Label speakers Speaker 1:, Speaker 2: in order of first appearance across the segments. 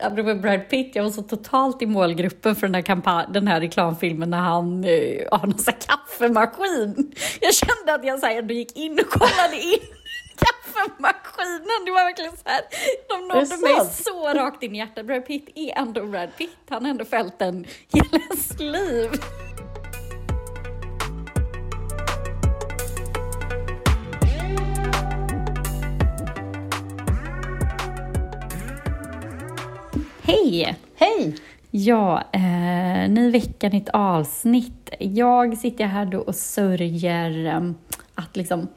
Speaker 1: apropå Brad Pitt, jag var så totalt i målgruppen för den här, kampanj, den här reklamfilmen när han uh, har någon sån kaffemaskin. Jag kände att jag så här, ändå gick in och kollade in kaffemaskinen. Det var verkligen så här, de nådde mig så rakt in i hjärtat. Brad Pitt är ändå Brad Pitt. Han har ändå följt en hela ens liv. Hej!
Speaker 2: Hej!
Speaker 1: Ja, eh, ny vecka, nytt avsnitt. Jag sitter här då och sörjer eh, att liksom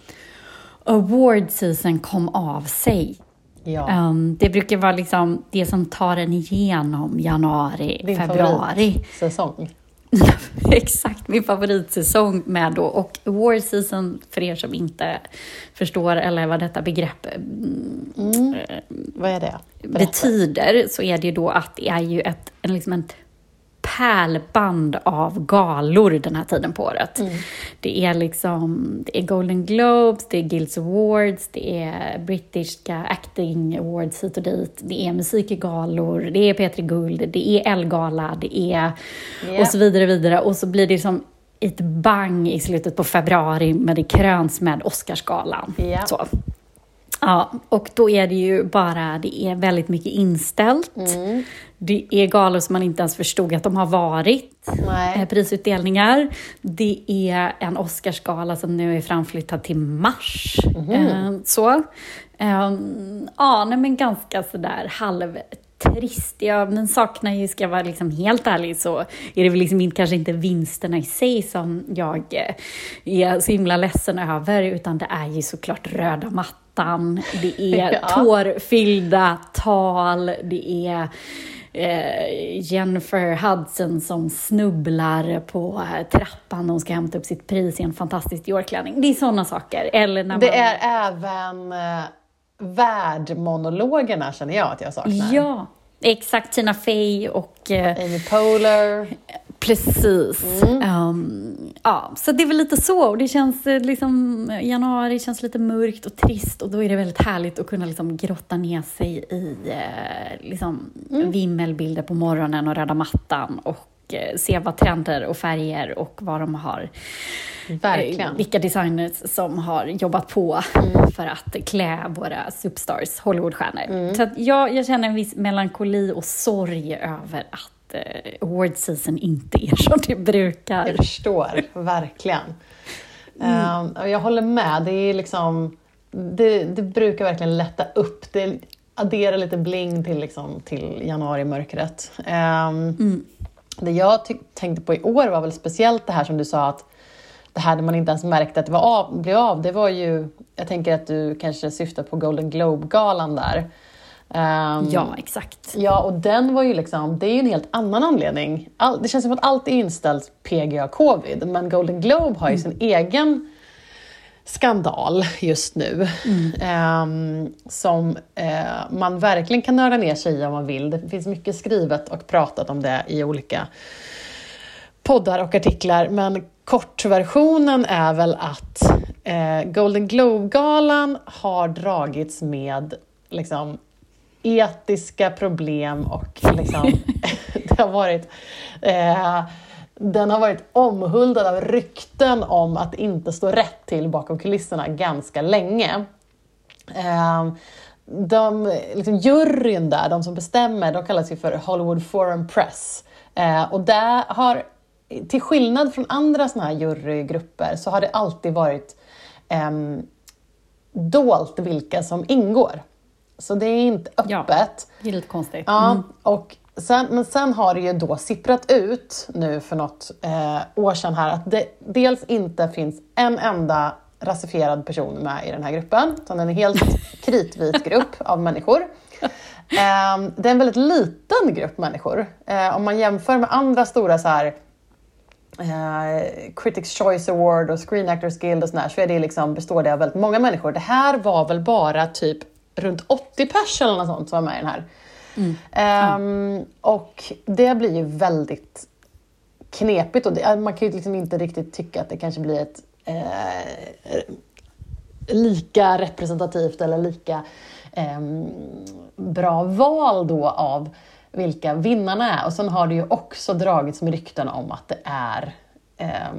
Speaker 1: award season kom av sig.
Speaker 2: Ja.
Speaker 1: Um, det brukar vara liksom det som tar en igenom januari,
Speaker 2: Din
Speaker 1: februari.
Speaker 2: säsong.
Speaker 1: Exakt, min favoritsäsong med då. Och award season, för er som inte förstår eller vad detta begrepp
Speaker 2: Mm. Vad är det? Berätta.
Speaker 1: betyder, så är det ju då att det är ju ett, en, liksom ett pärlband av galor den här tiden på året.
Speaker 2: Mm.
Speaker 1: Det är liksom det är Golden Globes, det är Guilds Awards, det är brittiska acting awards hit och dit, det är musikgalor, det är P3 Guld, det är Elgala, det är
Speaker 2: Ja.
Speaker 1: och så vidare, vidare. Och så blir det som ett bang i slutet på februari med det kröns med Oscarsgalan.
Speaker 2: Ja.
Speaker 1: Så. Ja, och då är det ju bara, det är väldigt mycket inställt.
Speaker 2: Mm.
Speaker 1: Det är galor som man inte ens förstod att de har varit. Eh,
Speaker 2: Nej.
Speaker 1: prisutdelningar. Det är en Oscarsgala som nu är framflyttad till mars. Eh, så. Eh, ja, nej, men ganska sådär halvtrist. Jag men saknar ju, ska jag vara liksom helt ärlig, så är det väl liksom inte, kanske inte vinsterna i sig som jag eh, är så himla ledsen över, utan det är ju såklart röda mattan, det är
Speaker 2: Ja.
Speaker 1: tårfyllda tal, det är eh, Jennifer Hudson som snubblar på eh, trappan när hon ska hämta upp sitt pris i en fantastisk Dior-klänning. Det är sådana saker. Eller när
Speaker 2: Det
Speaker 1: man...
Speaker 2: är även eh, värdmonologerna känner jag att jag saknar.
Speaker 1: Ja, exakt. Tina Fey och eh,
Speaker 2: Amy Poehler.
Speaker 1: Precis.
Speaker 2: Mm.
Speaker 1: Ehm, ja, så det är väl lite så. Och det känns eh, liksom, januari känns lite mörkt och trist och då är det väldigt härligt att kunna liksom grotta ner sig i eh, liksom,
Speaker 2: Mm.
Speaker 1: vimmelbilder på morgonen och röda mattan och eh, se vad trender och färger och vad de har
Speaker 2: Verkligen.
Speaker 1: Vilka designers som har jobbat på för att klä våra superstars, Hollywoodstjärnor. Så att jag, jag känner en viss melankoli och sorg över att eh, award season inte är som det brukar.
Speaker 2: Jag förstår, verkligen. Ehm, och jag håller med. Det, är liksom, det, det brukar verkligen lätta upp. Det adderar lite bling till, liksom, till januarimörkret. Um, Det jag tänkte på i år var väl speciellt det här som du sa att det här där man inte ens märkte att det var av, blev av, det var ju, jag tänker att du kanske syftar på Golden Globe-galan där. Ehm,
Speaker 1: Ja, exakt.
Speaker 2: Ja, och den var ju liksom, det är ju en helt annan anledning. All, det känns som att allt är inställt PGA covid, men Golden Globe har ju sin egen skandal just nu. ehm, som eh, man verkligen kan nörda ner sig i om man vill. Det finns mycket skrivet och pratat om det i olika poddar och artiklar. Men kortversionen är väl att eh, Golden Globe-galan har dragits med liksom, etiska problem och liksom, det har varit eh, den har varit omhuldad av rykten om att inte stå rätt till bakom kulisserna ganska länge. Eh, de, liksom juryn där, de som bestämmer, de kallas ju för Hollywood Foreign Press. Eh, och där har, till skillnad från andra såna här jurygrupper, så har det alltid varit eh, dolt vilka som ingår. Så det är inte
Speaker 1: Ja.
Speaker 2: öppet.
Speaker 1: Det är lite konstigt.
Speaker 2: Ja,
Speaker 1: Mm.
Speaker 2: och sen, men sen har det ju då sipprat ut nu för något eh, år sedan här att det dels inte finns en enda rasifierad person med i den här gruppen, utan den är en helt kritvit grupp av människor. Eh, det är en väldigt liten grupp människor. Eh, om man jämför med andra stora så här, eh, Critics Choice Award och Screen Actors Guild och sådär, så är det liksom, består det av väldigt många människor. Det här var väl bara typ runt 80 pers eller något sånt som var med i den här. Ehm, och det blir ju väldigt knepigt och det, man kan ju liksom inte riktigt tycka att det kanske blir ett eh, lika representativt eller lika eh, bra val då av vilka vinnarna är. Och sen har det ju också dragits med rykten om att det är eh,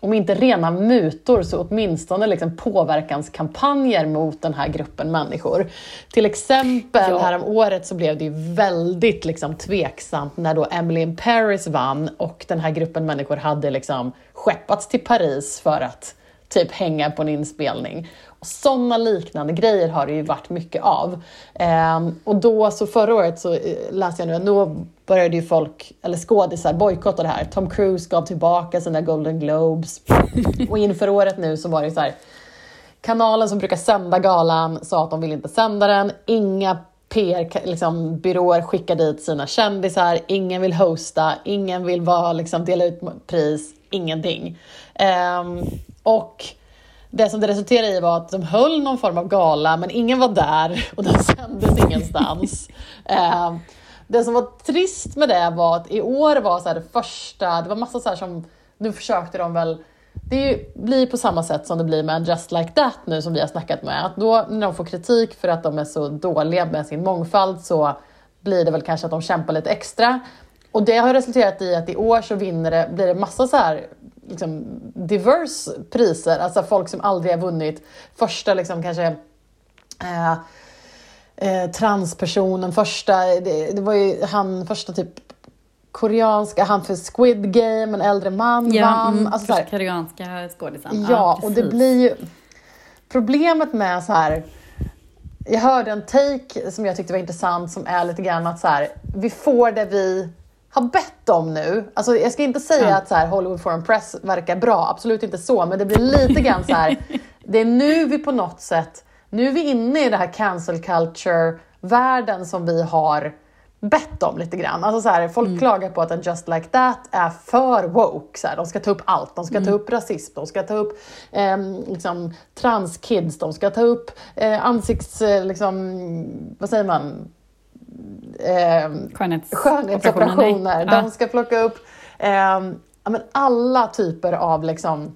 Speaker 2: om inte rena mutor så åtminstone liksom påverkanskampanjer mot den här gruppen människor. Till exempel ja. härom året så blev det ju väldigt liksom tveksamt när då Emily in Paris vann och den här gruppen människor hade liksom skeppats till Paris för att typ hänga på en inspelning. Sådana liknande grejer har det ju varit mycket av. Um, och då, så förra året så uh, läste jag nu att då började ju folk, eller skådisar, bojkotta det här. Tom Cruise gav tillbaka sina Golden Globes. och inför året nu så var det så här, kanalen som brukar sända galan sa att de vill inte sända den. Inga PR-byråer liksom, skickar dit sina kändisar, ingen vill hosta, ingen vill vara, liksom, dela ut pris, ingenting. Um, och det som det resulterade i var att de höll någon form av gala, men ingen var där och den sändes ingenstans. eh, det som var trist med det var att i år var så det första, det var massa så som, nu försökte de väl det blir på samma sätt som det blir med en Just Like That nu som vi har snackat med. Att då när de får kritik för att de är så dåliga med sin mångfald så blir det väl kanske att de kämpar lite extra. Och det har resulterat i att i år så vinner det, blir det massa så här liksom, diverse priser, alltså folk som aldrig har vunnit. Första liksom kanske eh, eh, transpersonen, första, det, det, var ju han första typ koreanska, han för Squid Game, en äldre man
Speaker 1: ja,
Speaker 2: vann.
Speaker 1: Mm, alltså, koreanska skådisen.
Speaker 2: Ja, ja och det blir ju... Problemet med så här jag hörde en take som jag tyckte var intressant som är lite grann att så här, vi får det vi har bett om nu. Alltså, jag ska inte säga ja. att så här, Hollywood Foreign Press verkar bra, absolut inte så, men det blir lite grann så här, det är nu vi på något sätt, nu är vi inne i det här cancel culture-världen som vi har bett om lite grann. Alltså så här, folk mm. klagar på att en Just Like That är för woke. Så här, de ska ta upp allt. De ska mm. ta upp rasism, de ska ta upp eh, liksom, transkids, de ska ta upp eh, ansikts... Eh, liksom, vad säger man? Eh, skönhetsoperationer. De ja. ska plocka upp eh, men alla typer av liksom,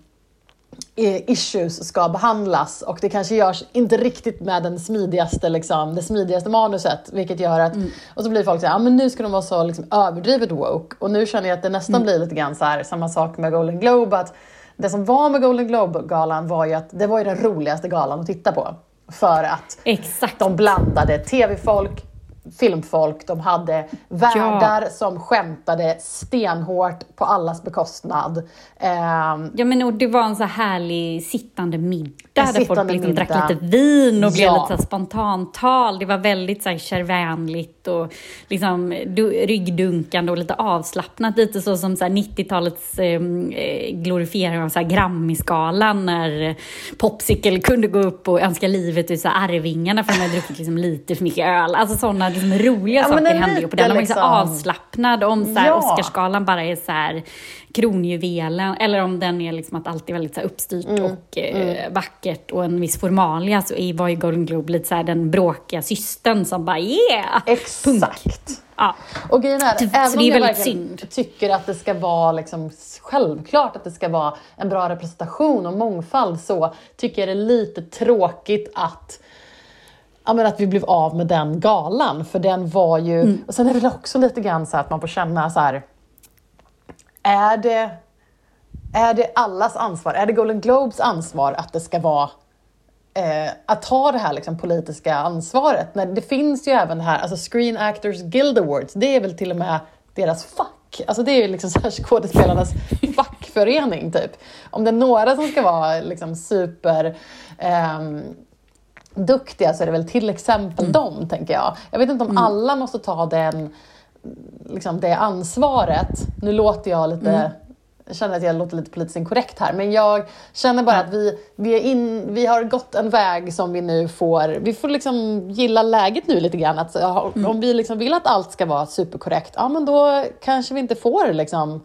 Speaker 2: issues ska behandlas och det kanske görs inte riktigt med den smidigaste, liksom, det smidigaste manuset vilket gör att, mm. och så blir folk såhär, ja men nu ska de vara så liksom, överdrivet woke och nu känner jag att det nästan mm. blir lite grann så här, samma sak med Golden Globe att det som var med Golden Globe-galan var ju att det var ju den roligaste galan att titta på. För att
Speaker 1: Exakt.
Speaker 2: de blandade tv-folk, filmfolk, de hade värdar ja. som skämtade stenhårt på allas bekostnad.
Speaker 1: Um, ja men och det var en så härlig sittande middag där folk liksom drack lite vin och ja. blev lite spontantal. Det var väldigt kärvänligt och liksom ryggdunkande och lite avslappnat. Lite så som 90-talets ehm, eh, glorifiering av så här Grammy-skalan när Popsicle kunde gå upp och önska livet ur så Arvingarna för de hade druckit liksom lite för mycket öl. Alltså sådana liksom roliga ja, saker hände ju på den. De var liksom... så avslappnad. Om så här, ja. Oscarsgalan bara är så här kronjuvelen, eller om den är liksom att allt är väldigt så här uppstyrt mm. och eh, mm. vackert och en viss formalia, så var ju Golden Globe lite så här den bråkiga systern som bara yeah!
Speaker 2: Exakt.
Speaker 1: Punk.
Speaker 2: Ja. Och grejen är, även om jag verkligen synd. tycker att det ska vara liksom självklart att det ska vara en bra representation och mångfald så tycker jag det är lite tråkigt att ja, men att vi blev av med den galan, för den var ju... Mm. Och sen är det väl också lite grann så att man får känna så här, är det, är det allas ansvar? Är det Golden Globes ansvar att det ska vara eh, att ta det här liksom, politiska ansvaret? När det finns ju även det här, alltså Screen Actors Guild Awards, det är väl till och med deras fack. Alltså det är ju liksom så här skådespelarnas fackförening typ. Om det är några som ska vara liksom super eh, duktiga så är det väl till exempel mm. dem, tänker jag. Jag vet inte om mm. alla måste ta den, liksom det ansvaret. Nu låter jag lite mm. Jag känner att jag låter lite politiskt inkorrekt här, men jag känner bara att vi, vi, är in, vi har gått en väg som vi nu får, vi får liksom gilla läget nu lite grann. Att, mm. Om vi liksom vill att allt ska vara superkorrekt, ja men då kanske vi inte får liksom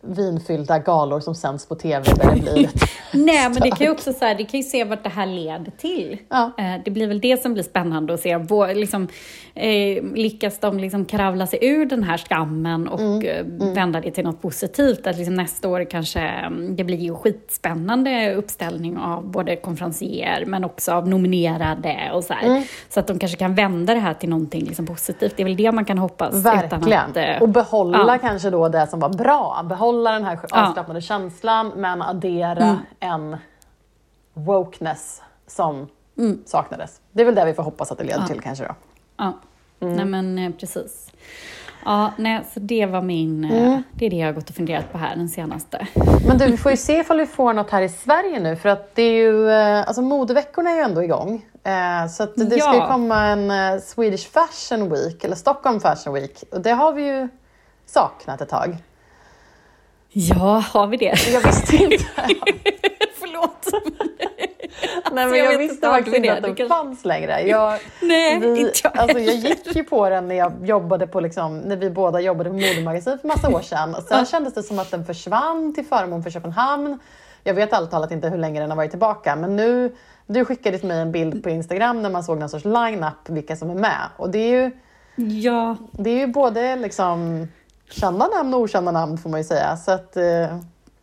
Speaker 2: vinfyllda galor som sänds på TV där det blir lite
Speaker 1: Nej, men det kan ju också så här, det kan ju se vart det här leder till.
Speaker 2: Ja.
Speaker 1: Eh, Det blir väl det som blir spännande att se. Liksom, eh, lyckas de liksom kravla sig ur den här skammen och eh, vända det till något positivt? Att liksom nästa år kanske, mm, det blir ju skitspännande uppställning av både konferencier men också av nominerade och så här. Så att de kanske kan vända det här till någonting liksom positivt. Det är väl det man kan hoppas.
Speaker 2: Verkligen.
Speaker 1: att, eh,
Speaker 2: och behålla
Speaker 1: ja.
Speaker 2: kanske då det som var bra. Behålla den här
Speaker 1: Ja. Mm.
Speaker 2: avslappnade känslan men addera en wokeness som
Speaker 1: Mm.
Speaker 2: saknades. Det är väl det vi får hoppas att det leder till kanske då.
Speaker 1: Ja,
Speaker 2: Mm.
Speaker 1: nej men eh, precis. Ja, nej, så det var min, eh,
Speaker 2: Mm.
Speaker 1: det är det jag har gått och funderat på här den senaste.
Speaker 2: Men du, vi får ju se ifall vi får något här i Sverige nu för att det är ju, eh, alltså modeveckorna är ju ändå igång. Så att det ska ju
Speaker 1: Ja.
Speaker 2: komma en Swedish Fashion Week, eller Stockholm Fashion Week. Och det har vi ju saknat ett tag.
Speaker 1: Ja, har vi det?
Speaker 2: Jag visste inte.
Speaker 1: Förlåt.
Speaker 2: Nej, men
Speaker 1: jag
Speaker 2: jag, visste faktiskt inte att den
Speaker 1: Det kan-
Speaker 2: fanns längre. Jag,
Speaker 1: Nej,
Speaker 2: vi,
Speaker 1: inte jag
Speaker 2: alltså, jag gick ju på den när jag jobbade på, liksom, när vi båda jobbade på modemagasin för massa år sedan. Och sen kändes det som att den försvann till förmån för Köpenhamn. Jag vet allt talat inte hur länge den har varit tillbaka, men nu, du skickade till mig en bild på Instagram när man såg någon sorts line-up, vilka som är med. Och det är ju,
Speaker 1: Ja,
Speaker 2: det är ju både liksom kända namn och okända namn får man ju säga. Så att, eh,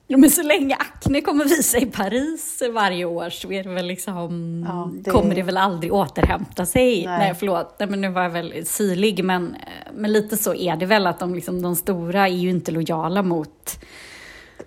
Speaker 1: Ja, men så länge Acne kommer visa i Paris varje år så är det väl liksom,
Speaker 2: Ja, det-
Speaker 1: kommer det väl aldrig återhämta sig.
Speaker 2: Nej.
Speaker 1: Nej, förlåt, Nej, men nu var jag väl syrlig, men, men lite så är det väl att de, liksom, de stora är ju inte lojala mot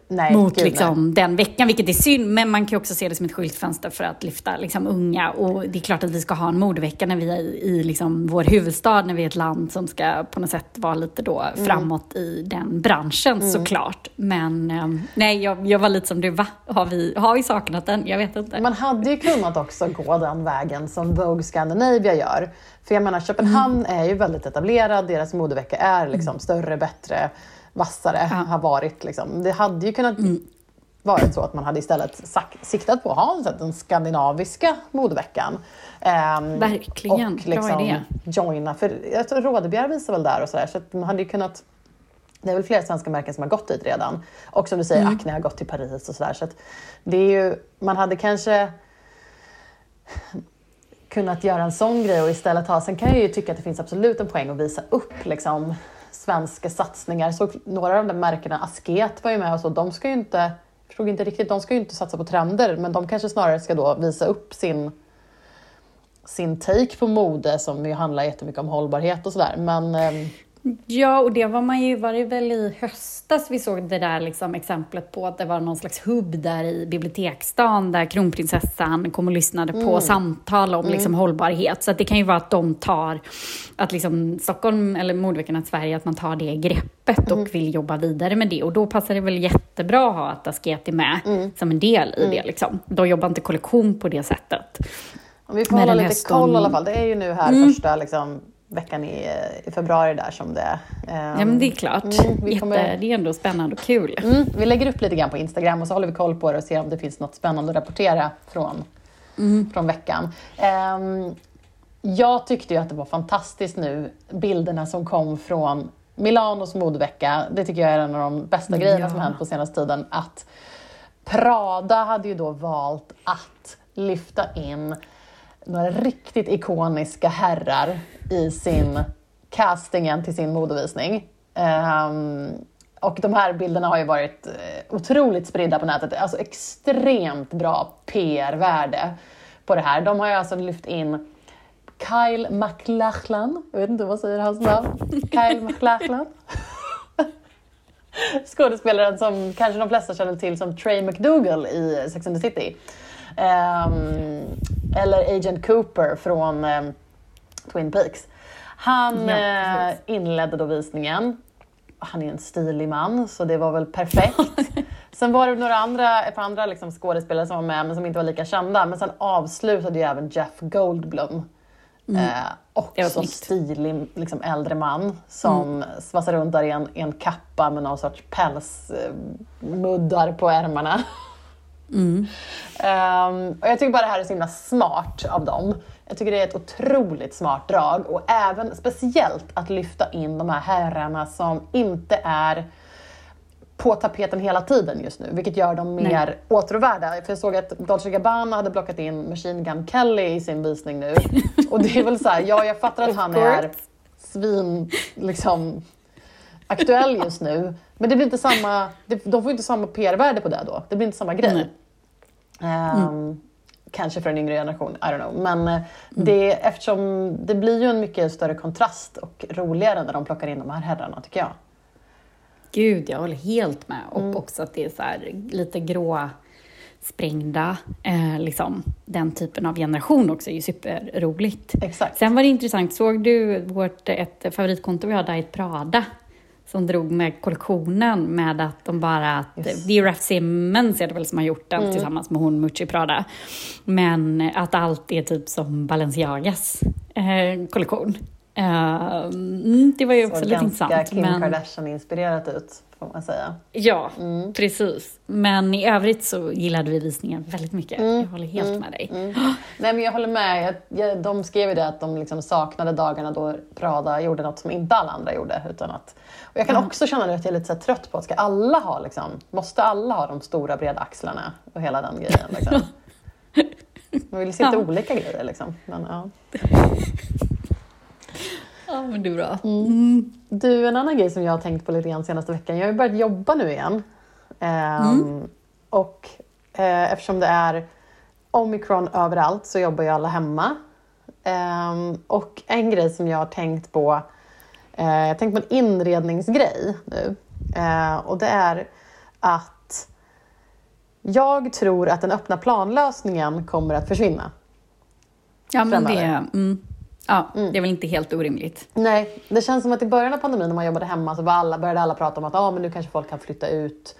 Speaker 2: nej,
Speaker 1: mot
Speaker 2: gud,
Speaker 1: liksom, den veckan, vilket är synd. Men man kan ju också se det som ett skyltfönster för att lyfta liksom, unga. Och det är klart att vi ska ha en modevecka när vi är i, i liksom, vår huvudstad, när vi är ett land som ska på något sätt vara lite då
Speaker 2: Mm.
Speaker 1: framåt i den branschen såklart. Men eh, nej, jag, jag var lite som du, va? Har vi, har vi saknat den? Jag vet inte.
Speaker 2: Man hade ju kunnat också gå den vägen som Vogue Scandinavia gör. För jag menar, Köpenhamn är ju väldigt etablerad, deras modevecka är liksom större, bättre, vassare, har varit. Liksom. Det hade ju kunnat varit så att man hade istället siktat på att ha den skandinaviska modeveckan. Ehm,
Speaker 1: Verkligen,
Speaker 2: och
Speaker 1: bra
Speaker 2: liksom
Speaker 1: idé.
Speaker 2: joina, för jag tror Rådebjer visar väl där och sådär, så man hade ju kunnat det är väl flera svenska märken som har gått dit redan. Och som du säger, Acne har gått till Paris och sådär. Så att det är ju, man hade kanske kunnat göra en sån grej och istället ha, sen kan jag ju tycka att det finns absolut en poäng att visa upp liksom, svenska satsningar. Så några av de där märkena, Asket var ju med och så, de ska ju inte, jag förstod inte riktigt, de ska ju inte satsa på trender, men de kanske snarare ska då visa upp sin sin take på mode som ju handlar jättemycket om hållbarhet och sådär. Men ehm,
Speaker 1: Ja, och det var man ju, var det väl i höstas vi såg det där liksom exemplet på att det var någon slags hubb där i biblioteksstan där kronprinsessan kom och lyssnade på samtal om liksom hållbarhet. Så det kan ju vara att de tar, att liksom Stockholm eller Modeveckan Sverige, att man tar det greppet och vill jobba vidare med det. Och då passar det väl jättebra att ha att Asket är med som en del i det. Liksom. De jobbar inte kollektion på det sättet.
Speaker 2: Om vi får hålla lite koll i alla fall. Det är ju nu här första liksom, veckan i, i februari där som det. Ehm,
Speaker 1: Ja, men det är klart.
Speaker 2: Mm, vi
Speaker 1: Jätte,
Speaker 2: kommer-
Speaker 1: Det är ändå spännande och kul.
Speaker 2: mm, vi lägger upp lite grann på Instagram och så håller vi koll på det och ser om det finns något spännande att rapportera från, från veckan. Ehm, jag tyckte ju att det var fantastiskt nu, bilderna som kom från Milanos modevecka. Det tycker jag är en av de bästa grejerna
Speaker 1: Ja.
Speaker 2: som hänt på senaste tiden. Att Prada hade ju då valt att lyfta in några riktigt ikoniska herrar i sin castingen till sin modevisning. Um, och de här bilderna har ju varit eh, otroligt spridda på nätet. Alltså extremt bra PR-värde på det här. De har ju alltså lyft in Kyle MacLachlan. Jag vet inte vad säger hans namn? Kyle MacLachlan. Skådespelaren som kanske de flesta känner till som Trey McDougall i Sex and the City. Um, eller Agent Cooper från ehm, Twin Peaks. Han
Speaker 1: Ja,
Speaker 2: eh, inledde då visningen. Han är en stilig man, så det var väl perfekt. Sen var det några andra, ett par andra liksom skådespelare som var med, men som inte var lika kända. Men sen avslutade ju även Jeff Goldblum. Eh,
Speaker 1: Mm. Var
Speaker 2: också
Speaker 1: snyggt.
Speaker 2: stilig liksom äldre man som
Speaker 1: Mm.
Speaker 2: svassar runt där i en, en kappa med någon sorts pälsmuddar på ärmarna.
Speaker 1: Mm.
Speaker 2: Ehm, och jag tycker bara det här är så himla smart av dem. Jag tycker det är ett otroligt smart drag och även speciellt att lyfta in de här herrarna som inte är på tapeten hela tiden just nu, vilket gör dem mer
Speaker 1: Nej.
Speaker 2: åtråvärda. För jag såg att Dolce Gabbana hade blockat in Machine Gun Kelly i sin visning nu. Och det är väl så här, ja jag fattar att han är svin, liksom, aktuell just nu. Men det blir inte samma, de får inte samma PR-värde på det då. Det blir inte samma grej. Ehm, Kanske för en yngre generation, I don't know. Men det, eftersom det blir ju en mycket större kontrast och roligare när de plockar in de här herrarna tycker jag.
Speaker 1: Gud, jag håller helt med. Och
Speaker 2: Mm.
Speaker 1: också att det är så här, lite grå sprängda, eh, liksom. Den typen av generation också är ju superroligt.
Speaker 2: Exakt.
Speaker 1: Sen var det intressant, såg du vårt, ett favoritkonto vi har, Diet Prada, som drog med kollektionen med att de bara, att
Speaker 2: Just.
Speaker 1: det är Raf Simmons är det väl som har gjort den tillsammans med hon Mucci Prada. Men att allt är typ som Balenciagas eh, kollektion. Mm, det var ju också
Speaker 2: Såg
Speaker 1: lite
Speaker 2: ganska
Speaker 1: intressant.
Speaker 2: Kim
Speaker 1: men...
Speaker 2: Kardashian-inspirerat ut, får man säga.
Speaker 1: Ja,
Speaker 2: Mm.
Speaker 1: precis. Men i övrigt så gillade vi visningen väldigt mycket.
Speaker 2: Mm.
Speaker 1: Jag håller helt med dig.
Speaker 2: Nej men jag håller med. Jag, jag, de skrev ju det att de liksom saknade dagarna då Prada gjorde något som inte alla andra gjorde. Utan att, och jag kan också känna att jag är lite trött på att ska alla ha liksom, måste alla ha de stora breda axlarna och hela den grejen. Liksom. Man vill se lite
Speaker 1: Ja.
Speaker 2: olika grejer liksom. Men, ja.
Speaker 1: Ja, men du då?
Speaker 2: Du, en annan grej som jag har tänkt på lite grann senaste veckan. Jag har ju börjat jobba nu igen. Ehm, Och eh, eftersom det är omikron överallt så jobbar ju alla hemma. Ehm, och en grej som jag har tänkt på, eh, jag har tänkt på en inredningsgrej nu. Eh, och det är att jag tror att den öppna planlösningen kommer att försvinna.
Speaker 1: Ja, men det, mm, ja, det är väl inte helt orimligt.
Speaker 2: Nej, det känns som att i början av pandemin när man jobbade hemma så var alla, började alla prata om att ah, men nu kanske folk kan flytta ut,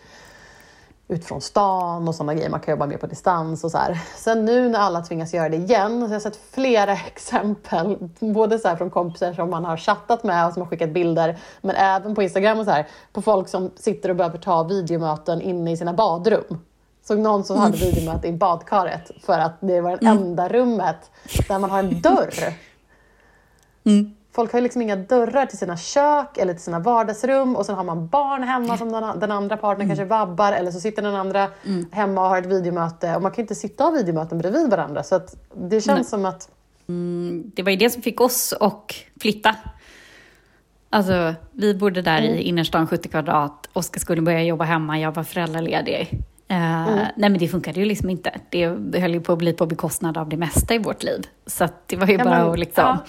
Speaker 2: ut från stan och sådana grejer. Man kan jobba mer på distans och så här. Sen nu när alla tvingas göra det igen, så har jag sett flera exempel, både så från kompisar som man har chattat med och som har skickat bilder, men även på Instagram och så här, på folk som sitter och behöver ta videomöten inne i sina badrum. Såg någon som hade videomöte i badkaret för att det var det enda rummet där man har en dörr. Folk har ju liksom inga dörrar till sina kök eller till sina vardagsrum och sen har man barn hemma som den, den andra partnern kanske vabbar eller så sitter den andra hemma och har ett videomöte och man kan inte sitta och ha videomöten bredvid varandra så att det känns som att
Speaker 1: Det var ju det som fick oss att flytta. Alltså, vi bodde där i innerstan 70 kvadrat. Oskar skulle börja jobba hemma, jag var föräldraledig. Eh, Nej men det funkade ju liksom inte. Det höll ju på att bli på bekostnad av det mesta i vårt liv. Så det var ju
Speaker 2: Ja,
Speaker 1: bara
Speaker 2: men,
Speaker 1: att liksom...
Speaker 2: ja.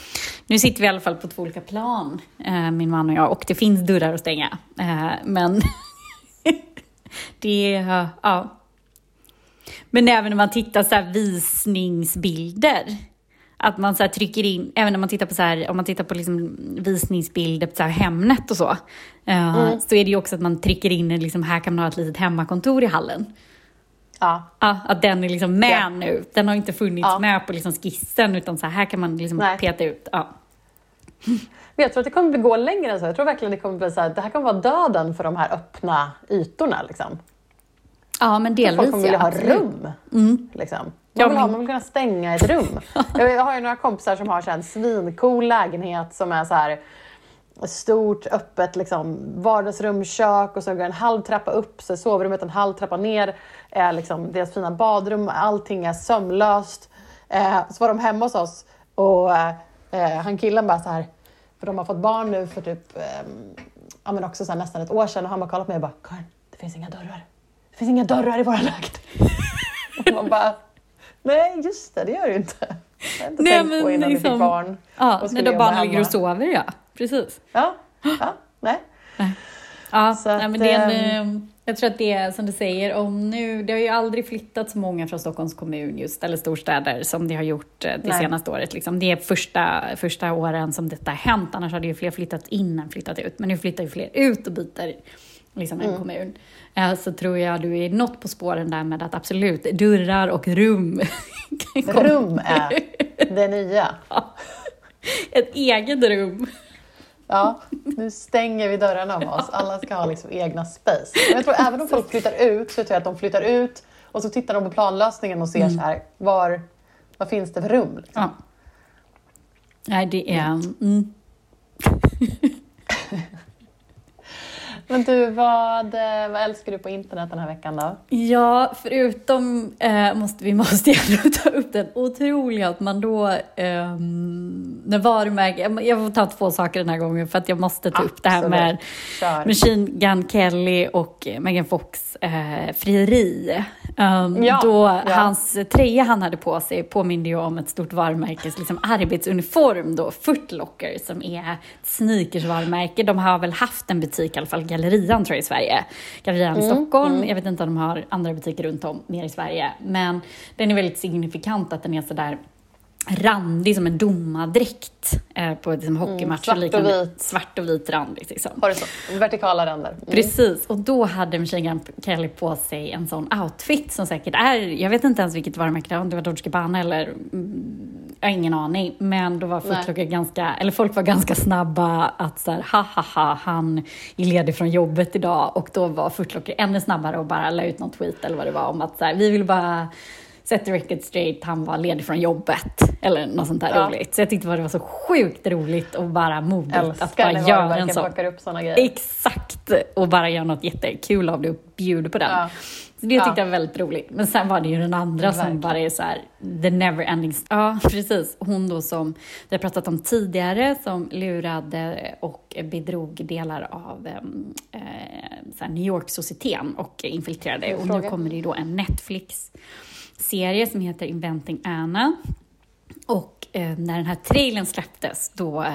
Speaker 1: Nu sitter vi i alla fall på två olika plan, eh, min man och jag. Och det finns dörrar att stänga. Eh, men det... Ja. Men även när man tittar så visningsbilder. Att man så trycker in, även när man tittar på, så här, om man tittar på liksom visningsbilder på så Hemnet och så. eh, Så är det ju också att man trycker in, liksom, här kan man ha ett litet hemmakontor i hallen.
Speaker 2: ja,
Speaker 1: Ja, att den är liksom med
Speaker 2: Ja.
Speaker 1: nu. Den har inte funnits
Speaker 2: Ja.
Speaker 1: med på liksom skissen utan så här, kan man liksom
Speaker 2: Nej.
Speaker 1: peta ut. Ja.
Speaker 2: Men jag tror att det kommer gå längre än så. Jag tror verkligen det kommer bli så här, det här kommer vara döden för de här öppna ytorna. Liksom.
Speaker 1: ja, men delvis
Speaker 2: Folk kommer vilja
Speaker 1: ja,
Speaker 2: ha
Speaker 1: absolut.
Speaker 2: rum. Liksom. Man, vill ha, man vill kunna stänga ett rum. jag, har ju några kompisar som har så en svincool lägenhet som är så här stort, öppet liksom, vardagsrum, kök och så går en halv trappa upp, så sovrummet en halv trappa ner, är liksom deras fina badrum, allting är sömlöst. Eh, så var de hemma hos oss och eh, han killen bara så här, för de har fått barn nu för typ, eh, ja men också så här, nästan ett år sedan och han bara kollat på mig och bara, Karin, det finns inga dörrar. Det finns inga dörrar i våra lägenhet. och man bara, nej just det, det gör ju inte. Jag har inte
Speaker 1: Nej,
Speaker 2: tänkt på
Speaker 1: men
Speaker 2: innan vi
Speaker 1: liksom-
Speaker 2: fick barn.
Speaker 1: Ja,
Speaker 2: och
Speaker 1: när då barnen ligger och sover, ja. Precis.
Speaker 2: Ja, ja, nej.
Speaker 1: Ja,
Speaker 2: Så
Speaker 1: nej,
Speaker 2: att,
Speaker 1: men det är en,
Speaker 2: ehm,
Speaker 1: eh, jag tror att det är som du säger, om nu, det har ju aldrig flyttat så många från Stockholms kommun just, eller storstäder som det har gjort eh, det
Speaker 2: Nej.
Speaker 1: senaste året. Liksom. Det är första, första åren som detta har hänt, annars hade ju fler flyttat in än flyttat ut. Men nu flyttar ju fler ut och byter liksom,
Speaker 2: Mm.
Speaker 1: en kommun. Eh, Så tror jag du är något på spåren där med att absolut, dörrar och rum.
Speaker 2: Rum är det nya.
Speaker 1: Ett eget rum.
Speaker 2: Ja, nu stänger vi dörrarna om oss. Alla ska ha liksom egna space. Men jag tror även om folk flyttar ut så tror jag att de flyttar ut och så tittar de på planlösningen och ser så här, var, vad finns det för rum? Liksom.
Speaker 1: Ja. Nej, det är... Mm.
Speaker 2: Men du, vad, eh, vad älskar du på internet den här veckan då?
Speaker 1: Ja, förutom eh, måste vi måste ändå ta upp den otroliga att man då, eh, när varumärken, jag får ta två saker den här gången för att jag måste ta upp det här med
Speaker 2: Kör.
Speaker 1: Machine Gun Kelly och Megan Fox eh, frieri. Um,
Speaker 2: Ja,
Speaker 1: då
Speaker 2: ja.
Speaker 1: hans tröja han hade på sig påminde ju om ett stort varumärkes liksom, arbetsuniform då, Footlocker, som är ett sneakersvarumärke. De har väl haft en butik, i alla fall Gallerian tror jag i Sverige. Gallerian
Speaker 2: Mm,
Speaker 1: Stockholm, jag vet inte om de har andra butiker runt om ner i Sverige. Men den är väldigt signifikant att den är sådär randig som en domadräkt eh, på liksom, hockeymatcher.
Speaker 2: Mm, svart och vit.
Speaker 1: Svart och vit randigt. Liksom.
Speaker 2: Horisont, vertikala ränder. Mm.
Speaker 1: Precis, och då hade Machine Kelly på sig en sån outfit som säkert är, jag vet inte ens vilket varumärke det var, om det var Dolce Gabbana eller, mm, jag har ingen aning, men då var. Footlocker ganska, eller folk var ganska snabba att så här, ha ha ha, han är ledig från jobbet idag och då var Footlocker ännu snabbare och bara la ut någon tweet eller vad det var om att så här, vi vill bara set the record straight, han var ledig från jobbet eller något sånt där
Speaker 2: Ja.
Speaker 1: roligt. Så jag tyckte det var så sjukt roligt och bara modigt att
Speaker 2: Älskar
Speaker 1: bara
Speaker 2: när
Speaker 1: göra en sån.
Speaker 2: upp såna grejer.
Speaker 1: Exakt! Och bara göra något jättekul av det och bjuda på den.
Speaker 2: Ja.
Speaker 1: Så det tyckte
Speaker 2: Ja.
Speaker 1: jag var väldigt roligt. Men sen var det ju den andra som
Speaker 2: Verkligen.
Speaker 1: bara är så här, the never ending... Ja, precis. Hon då som vi har pratat om tidigare, som lurade och bedrog delar av em, eh, New York-societeten och infiltrerade. Och nu kommer det ju då en Netflix-serie som heter Inventing Anna. Och eh, när den här trailern släpptes, då eh,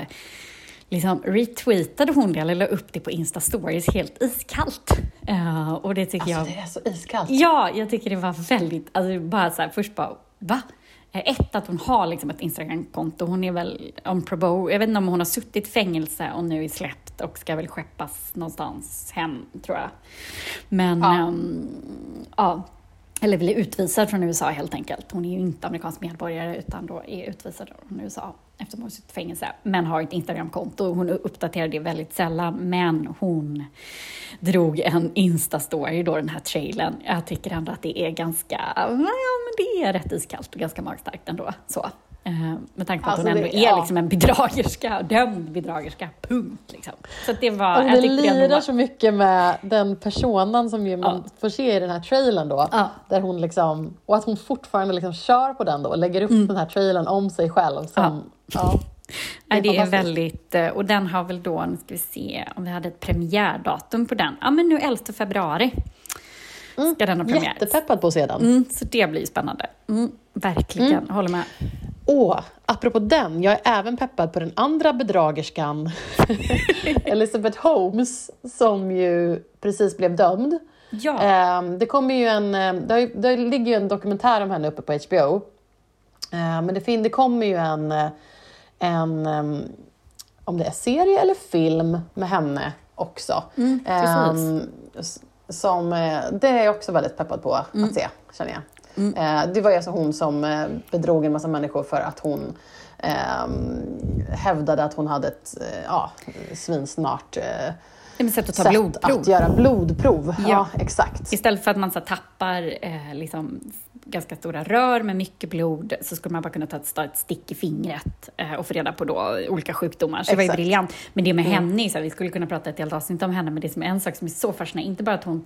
Speaker 1: liksom retweetade hon det, eller la upp det på Insta-stories helt iskallt. Eh, och det tycker
Speaker 2: Alltså
Speaker 1: jag...
Speaker 2: det är så iskallt.
Speaker 1: Ja, jag tycker det var väldigt, alltså bara så här, först bara, va? Eh, Ett, att hon har liksom ett Instagram-konto. Hon är väl on probo. Jag vet inte om hon har suttit i fängelse och nu är släppt och ska väl skeppas någonstans hem, tror jag. Men,
Speaker 2: Ja.
Speaker 1: ja. ja. Eller bli utvisad från USA helt enkelt. Hon är ju inte amerikansk medborgare utan då är utvisad från USA eftersom hon suttit i fängelse. Men har ett Instagramkonto. Hon uppdaterar det väldigt sällan. Men hon drog en Insta-story då, den här trailern. Jag tycker ändå att det är ganska, ja men det är rätt iskallt och ganska magstarkt ändå. Så. Eh, med tanke på att
Speaker 2: Alltså,
Speaker 1: hon ändå
Speaker 2: det-
Speaker 1: är
Speaker 2: ja.
Speaker 1: liksom en bedragerska, dömd bedragerska, punkt. Liksom. Så att det var,
Speaker 2: Alltså,
Speaker 1: jag
Speaker 2: det
Speaker 1: ändå
Speaker 2: lirar
Speaker 1: var-
Speaker 2: så mycket med den personen som ju man får se i den här trailern då.
Speaker 1: Ja.
Speaker 2: Där hon liksom, och att hon fortfarande liksom kör på den då och lägger upp den här trailern om sig själv. Som, ja.
Speaker 1: Det är
Speaker 2: fantastiskt.
Speaker 1: väldigt, eh, och den har väl då, nu ska vi se om vi hade ett premiärdatum på den. Ja, men nu 11 februari ska den ha premiär.
Speaker 2: Jättepeppad på att se den.
Speaker 1: Mm, så det blir ju spännande. Mm, verkligen, håller med.
Speaker 2: Åh, apropå den, jag är även peppad på den andra bedragerskan Elizabeth Holmes som ju precis blev dömd.
Speaker 1: Ja,
Speaker 2: Ehm, det kommer ju en, ehm, det, ligger ju en dokumentär om henne uppe på HBO. Ehm, men det, fin, det kommer ju en, eh, en, om det är serie eller film med henne också.
Speaker 1: Mm,
Speaker 2: som, eh, det är jag också väldigt peppad på
Speaker 1: Mm.
Speaker 2: att se, känner jag. Eh, det var alltså hon som eh, bedrog en massa människor för att hon ehm, hävdade att hon hade ett eh, ja, svinsmart eh,
Speaker 1: sätt att ta
Speaker 2: sätt
Speaker 1: blodprov.
Speaker 2: att göra blodprov. Ja,
Speaker 1: Ja.
Speaker 2: exakt.
Speaker 1: Istället för att man så tappar eh, liksom, ganska stora rör med mycket blod så skulle man bara kunna ta ett, ta ett stick i fingret eh, och få reda på då olika sjukdomar. Så det var ju briljant. Men det med henne, är så här, vi skulle kunna prata ett helt avsnitt om henne, men det som är en sak som är så fascinerande, inte bara att hon eh,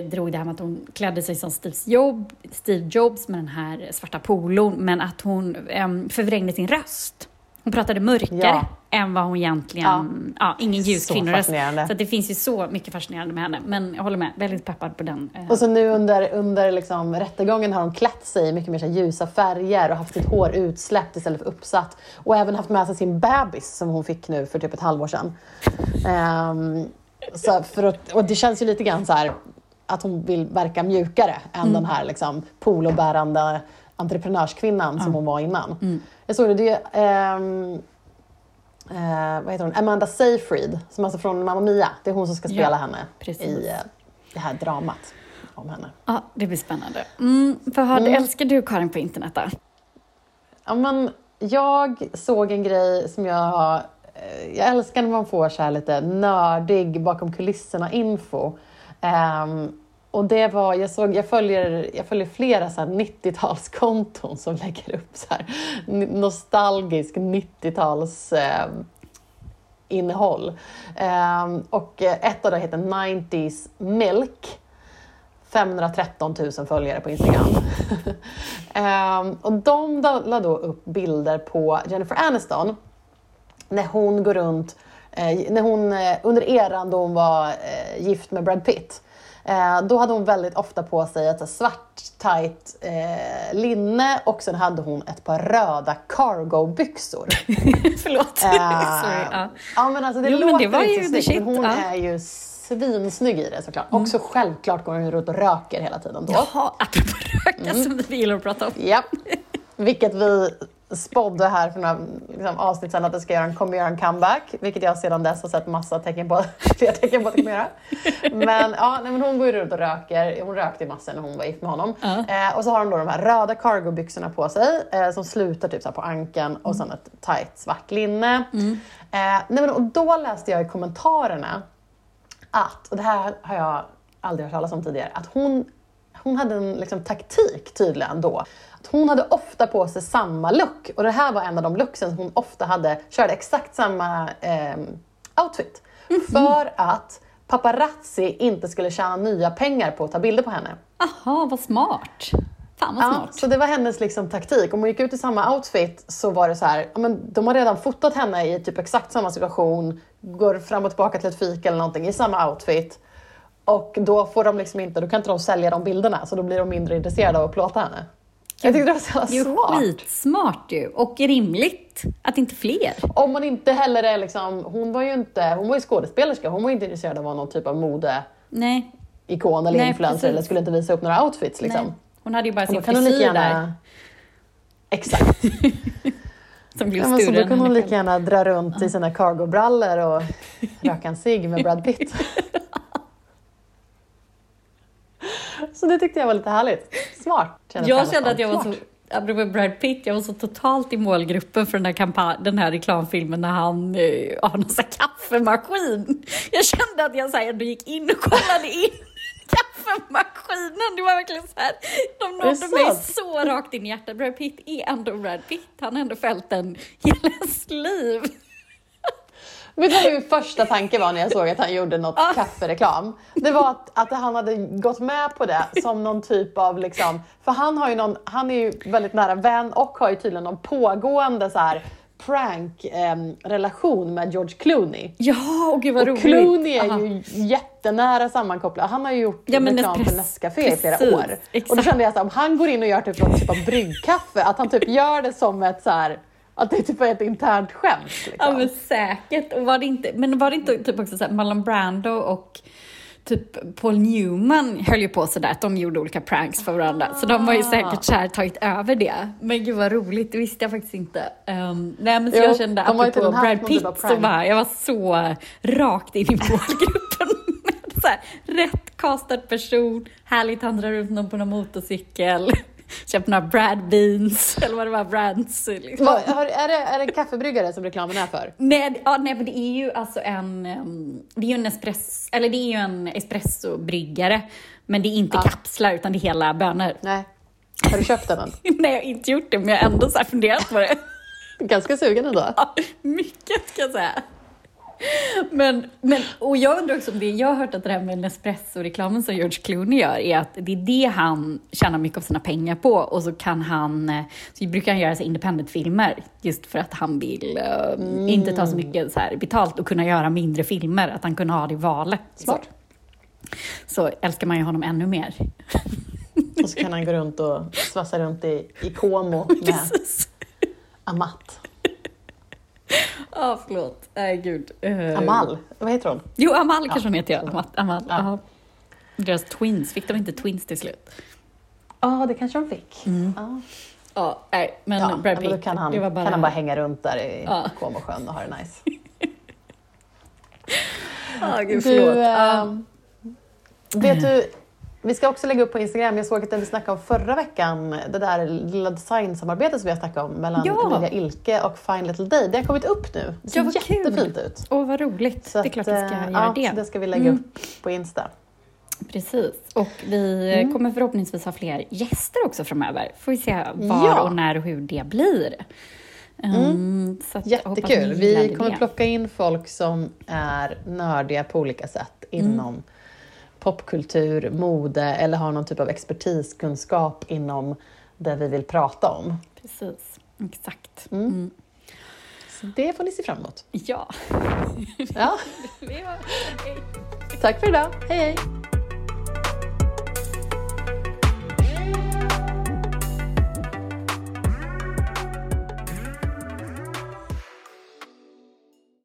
Speaker 1: drog det här med att hon klädde sig som Steve Jobs, Steve Jobs med den här svarta polon, men att hon eh, förvrängde sin röst. Hon pratade mörkare
Speaker 2: Ja.
Speaker 1: än vad hon egentligen... Ja, ingen ljus
Speaker 2: Så
Speaker 1: kvinnoröst. Så det finns ju så mycket fascinerande med henne. Men jag håller med, väldigt peppad på den. eh,
Speaker 2: Och så nu under, under liksom rättegången har hon klätt sig i mycket mer ljusa färger och haft sitt hår utsläppt istället för uppsatt. Och även haft med sig sin bebis som hon fick nu för typ ett halvår sedan. Ehm, så för att, och det känns ju lite grann så här att hon vill verka mjukare än den här liksom polobärande entreprenörskvinnan som hon var innan. Jag såg det, det är, ehm, eh, vad heter hon? Amanda Seyfried, som alltså från Mamma Mia. Det är hon som ska spela
Speaker 1: Ja,
Speaker 2: henne
Speaker 1: precis.
Speaker 2: i eh, det här dramat om henne.
Speaker 1: Ja, det blir spännande. Mm, vad älskar du Karin på internet då?
Speaker 2: Ja, men jag såg en grej som jag... eh, Jag älskar när man får så här lite nördig bakom kulisserna-info. Um, och det var, jag, såg, jag, följer, jag följer flera 90-talskonton som lägger upp så här nostalgisk 90-tals... eh, innehåll. Ehm, och ett av dem heter 90s Milk. 513 000 följare på Instagram. Ehm, och de la då upp bilder på Jennifer Aniston när hon går runt, eh, när hon, eh, under eran då hon var eh, gift med Brad Pitt. Eh, då hade hon väldigt ofta på sig ett svart tight eh, linne och sen hade hon ett par röda cargo-byxor.
Speaker 1: Förlåt.
Speaker 2: Eh,
Speaker 1: Sorry, ja.
Speaker 2: ja men alltså det
Speaker 1: Jo, men
Speaker 2: låter
Speaker 1: det var
Speaker 2: inte
Speaker 1: ju
Speaker 2: så snyggt, men hon
Speaker 1: ja.
Speaker 2: är ju svinsnygg i det såklart. Och så självklart går hon runt och röker hela tiden då.
Speaker 1: Jaha, apropå röka som vi gillar att prata om.
Speaker 2: Japp. Vilket vi spådde här för några liksom, avsnitt sedan att det ska göra en, kommer göra en comeback. Vilket jag sedan dess har sett massa tecken på, fler tecken på att det kommer göra. Men, ja, nej, men hon går ju runt och röker. Hon rökte ju massor när hon var gift med honom.
Speaker 1: Ja.
Speaker 2: Eh, och så har hon då de här röda cargobyxorna på sig eh, som slutar typ så på ankeln och sen ett tight svart linne. Eh, nej, men, och då läste jag i kommentarerna att, och det här har jag aldrig hört talas om tidigare, att hon, hon hade en liksom, taktik tydligen då. Att hon hade ofta på sig samma look och det här var en av de looksen som hon ofta hade, körde exakt samma eh, outfit. För att paparazzi inte skulle tjäna nya pengar på att ta bilder på henne.
Speaker 1: Aha, vad smart. Fan vad
Speaker 2: Ja,
Speaker 1: smart.
Speaker 2: så det var hennes liksom, taktik. Om hon gick ut i samma outfit så var det så här, ja, men de har redan fotat henne i typ exakt samma situation, går fram och tillbaka till ett fika eller någonting i samma outfit. Och då får de liksom inte, då kan inte de sälja de bilderna så då blir de mindre intresserade av att plåta henne. Jag tyckte det var så
Speaker 1: Det är ju
Speaker 2: jävla smart.
Speaker 1: skitsmart ju. Och rimligt att inte fler.
Speaker 2: Om man inte heller är liksom, hon var ju inte, hon var ju skådespelerska, hon var inte intresserad av att vara någon typ av modeikon
Speaker 1: Nej.
Speaker 2: eller
Speaker 1: Nej,
Speaker 2: influencer
Speaker 1: precis.
Speaker 2: eller skulle inte visa upp några outfits liksom.
Speaker 1: nej. Hon hade ju bara sin frisyr där.
Speaker 2: gärna... Exakt.
Speaker 1: Som blev
Speaker 2: Ja, så då kan hon lika gärna dra runt i sina cargobrallor och röka en cigg med Brad Pitt. Så det tyckte jag var lite härligt. Smart.
Speaker 1: Jag kände att jag var så, apropå Brad Pitt, jag var så totalt i målgruppen för den här, den här reklamfilmen när han eh, har någon sån kaffemaskin. Jag kände att jag så här, ändå gick in och kollade in kaffemaskinen. Det var verkligen så här, de nådde mig så rakt in i hjärtat. Brad Pitt är ändå Brad Pitt. Han har ändå följt den hela ens liv.
Speaker 2: Vet du vad min första tanke var när jag såg att han gjorde något
Speaker 1: Ah.
Speaker 2: kaffereklam? Det var att, att han hade gått med på det som någon typ av liksom, för han har ju någon, han är ju väldigt nära vän och har ju tydligen någon pågående så här prank em, relation med George Clooney.
Speaker 1: Ja, och gud vad
Speaker 2: Och
Speaker 1: roligt.
Speaker 2: Clooney är
Speaker 1: Aha.
Speaker 2: ju jättenära sammankopplad. Han har ju gjort
Speaker 1: Ja,
Speaker 2: reklam för Nescafé i flera år.
Speaker 1: exakt.
Speaker 2: Och då kände jag att om han går in och gör typ någon typ av bryggkaffe, att han typ gör det som ett så här, att det typ är ett internt skämt. Liksom.
Speaker 1: Ja men säkert. Och var det inte, men var det inte typ också så här, Marlon Brando och typ Paul Newman höll ju på sådär att de gjorde olika pranks för varandra. Så de har ju säkert så här tagit över det. Men gud vad roligt, det visste jag faktiskt inte. Um, nej men så
Speaker 2: Jo,
Speaker 1: jag kände apropå Brad Pitt så bara, jag var så rakt in i målgruppen. så här, rätt castad person, härligt han drar runt någon på någon motorcykel. Köpt några Brad Beans, eller vad det var, Brands. Liksom.
Speaker 2: Vad- har- är, det, är det en kaffebryggare som reklamen är för?
Speaker 1: Nej, ja, nej, men det är ju alltså en, det är ju en espresso, eller det är ju en espressobryggare. Men det är inte
Speaker 2: Ja.
Speaker 1: kapslar utan det är hela bönor.
Speaker 2: Nej. Har du köpt den än?
Speaker 1: nej, jag har inte gjort det men jag har ändå så funderat på det.
Speaker 2: Ganska sugen ändå.
Speaker 1: Ja, Mycket ska jag säga. Men, men, och jag undrar också om det, jag har hört att det här med Nespresso-reklamen som George Clooney gör är att det är det han tjänar mycket av sina pengar på och så kan han, så brukar han göra så independent-filmer just för att han vill eh, inte ta så mycket så här betalt och kunna göra mindre filmer, att han kunde ha det valet.
Speaker 2: Smart.
Speaker 1: Så, så älskar man ju honom ännu mer.
Speaker 2: Och så kan han gå runt och svassa runt i, i Como med. Amat.
Speaker 1: Ja, förlåt. Nej, gud. Eh,
Speaker 2: Amal, vad heter hon?
Speaker 1: Jo, Amal kanske hon heter, ja. Amal.
Speaker 2: Ja.
Speaker 1: Ja. Deras twins, fick de inte twins till slut?
Speaker 2: Ja, det kanske de fick. Ja.
Speaker 1: Ja, nej, men
Speaker 2: Ja,
Speaker 1: Brad
Speaker 2: men
Speaker 1: Pitt,
Speaker 2: då kan han,
Speaker 1: det var bara...
Speaker 2: kan han bara hänga runt där i
Speaker 1: Ja.
Speaker 2: Comosjön och ha det nice.
Speaker 1: Ja, gud,
Speaker 2: Du,
Speaker 1: förlåt.
Speaker 2: eh,
Speaker 1: Ja.
Speaker 2: vet du, vi ska också lägga upp på Instagram, jag såg att vi snackade om förra veckan, det där lilla designsamarbetet som vi har snackat om mellan
Speaker 1: Ja.
Speaker 2: Emilia Ilke och Fine Little Day. Det har kommit upp nu. Det ser
Speaker 1: Ja, vad kul.
Speaker 2: jättefint ut.
Speaker 1: Åh, vad roligt.
Speaker 2: Så
Speaker 1: det är klart vi ska
Speaker 2: eh,
Speaker 1: göra
Speaker 2: ja,
Speaker 1: det.
Speaker 2: Det ska vi lägga
Speaker 1: Mm.
Speaker 2: upp på Insta.
Speaker 1: Precis. Och vi
Speaker 2: Mm.
Speaker 1: kommer förhoppningsvis ha fler gäster också framöver. Får vi se var
Speaker 2: Ja.
Speaker 1: och när och hur det blir. Hoppas ni
Speaker 2: Jättekul. Vi kommer
Speaker 1: det.
Speaker 2: plocka in folk som är nördiga på olika sätt
Speaker 1: Mm.
Speaker 2: inom popkultur, mode eller har någon typ av expertiskunskap inom det vi vill prata om.
Speaker 1: Precis, exakt.
Speaker 2: Mm. Så det får ni se fram emot.
Speaker 1: Ja.
Speaker 2: Ja, tack för idag. Hej hej!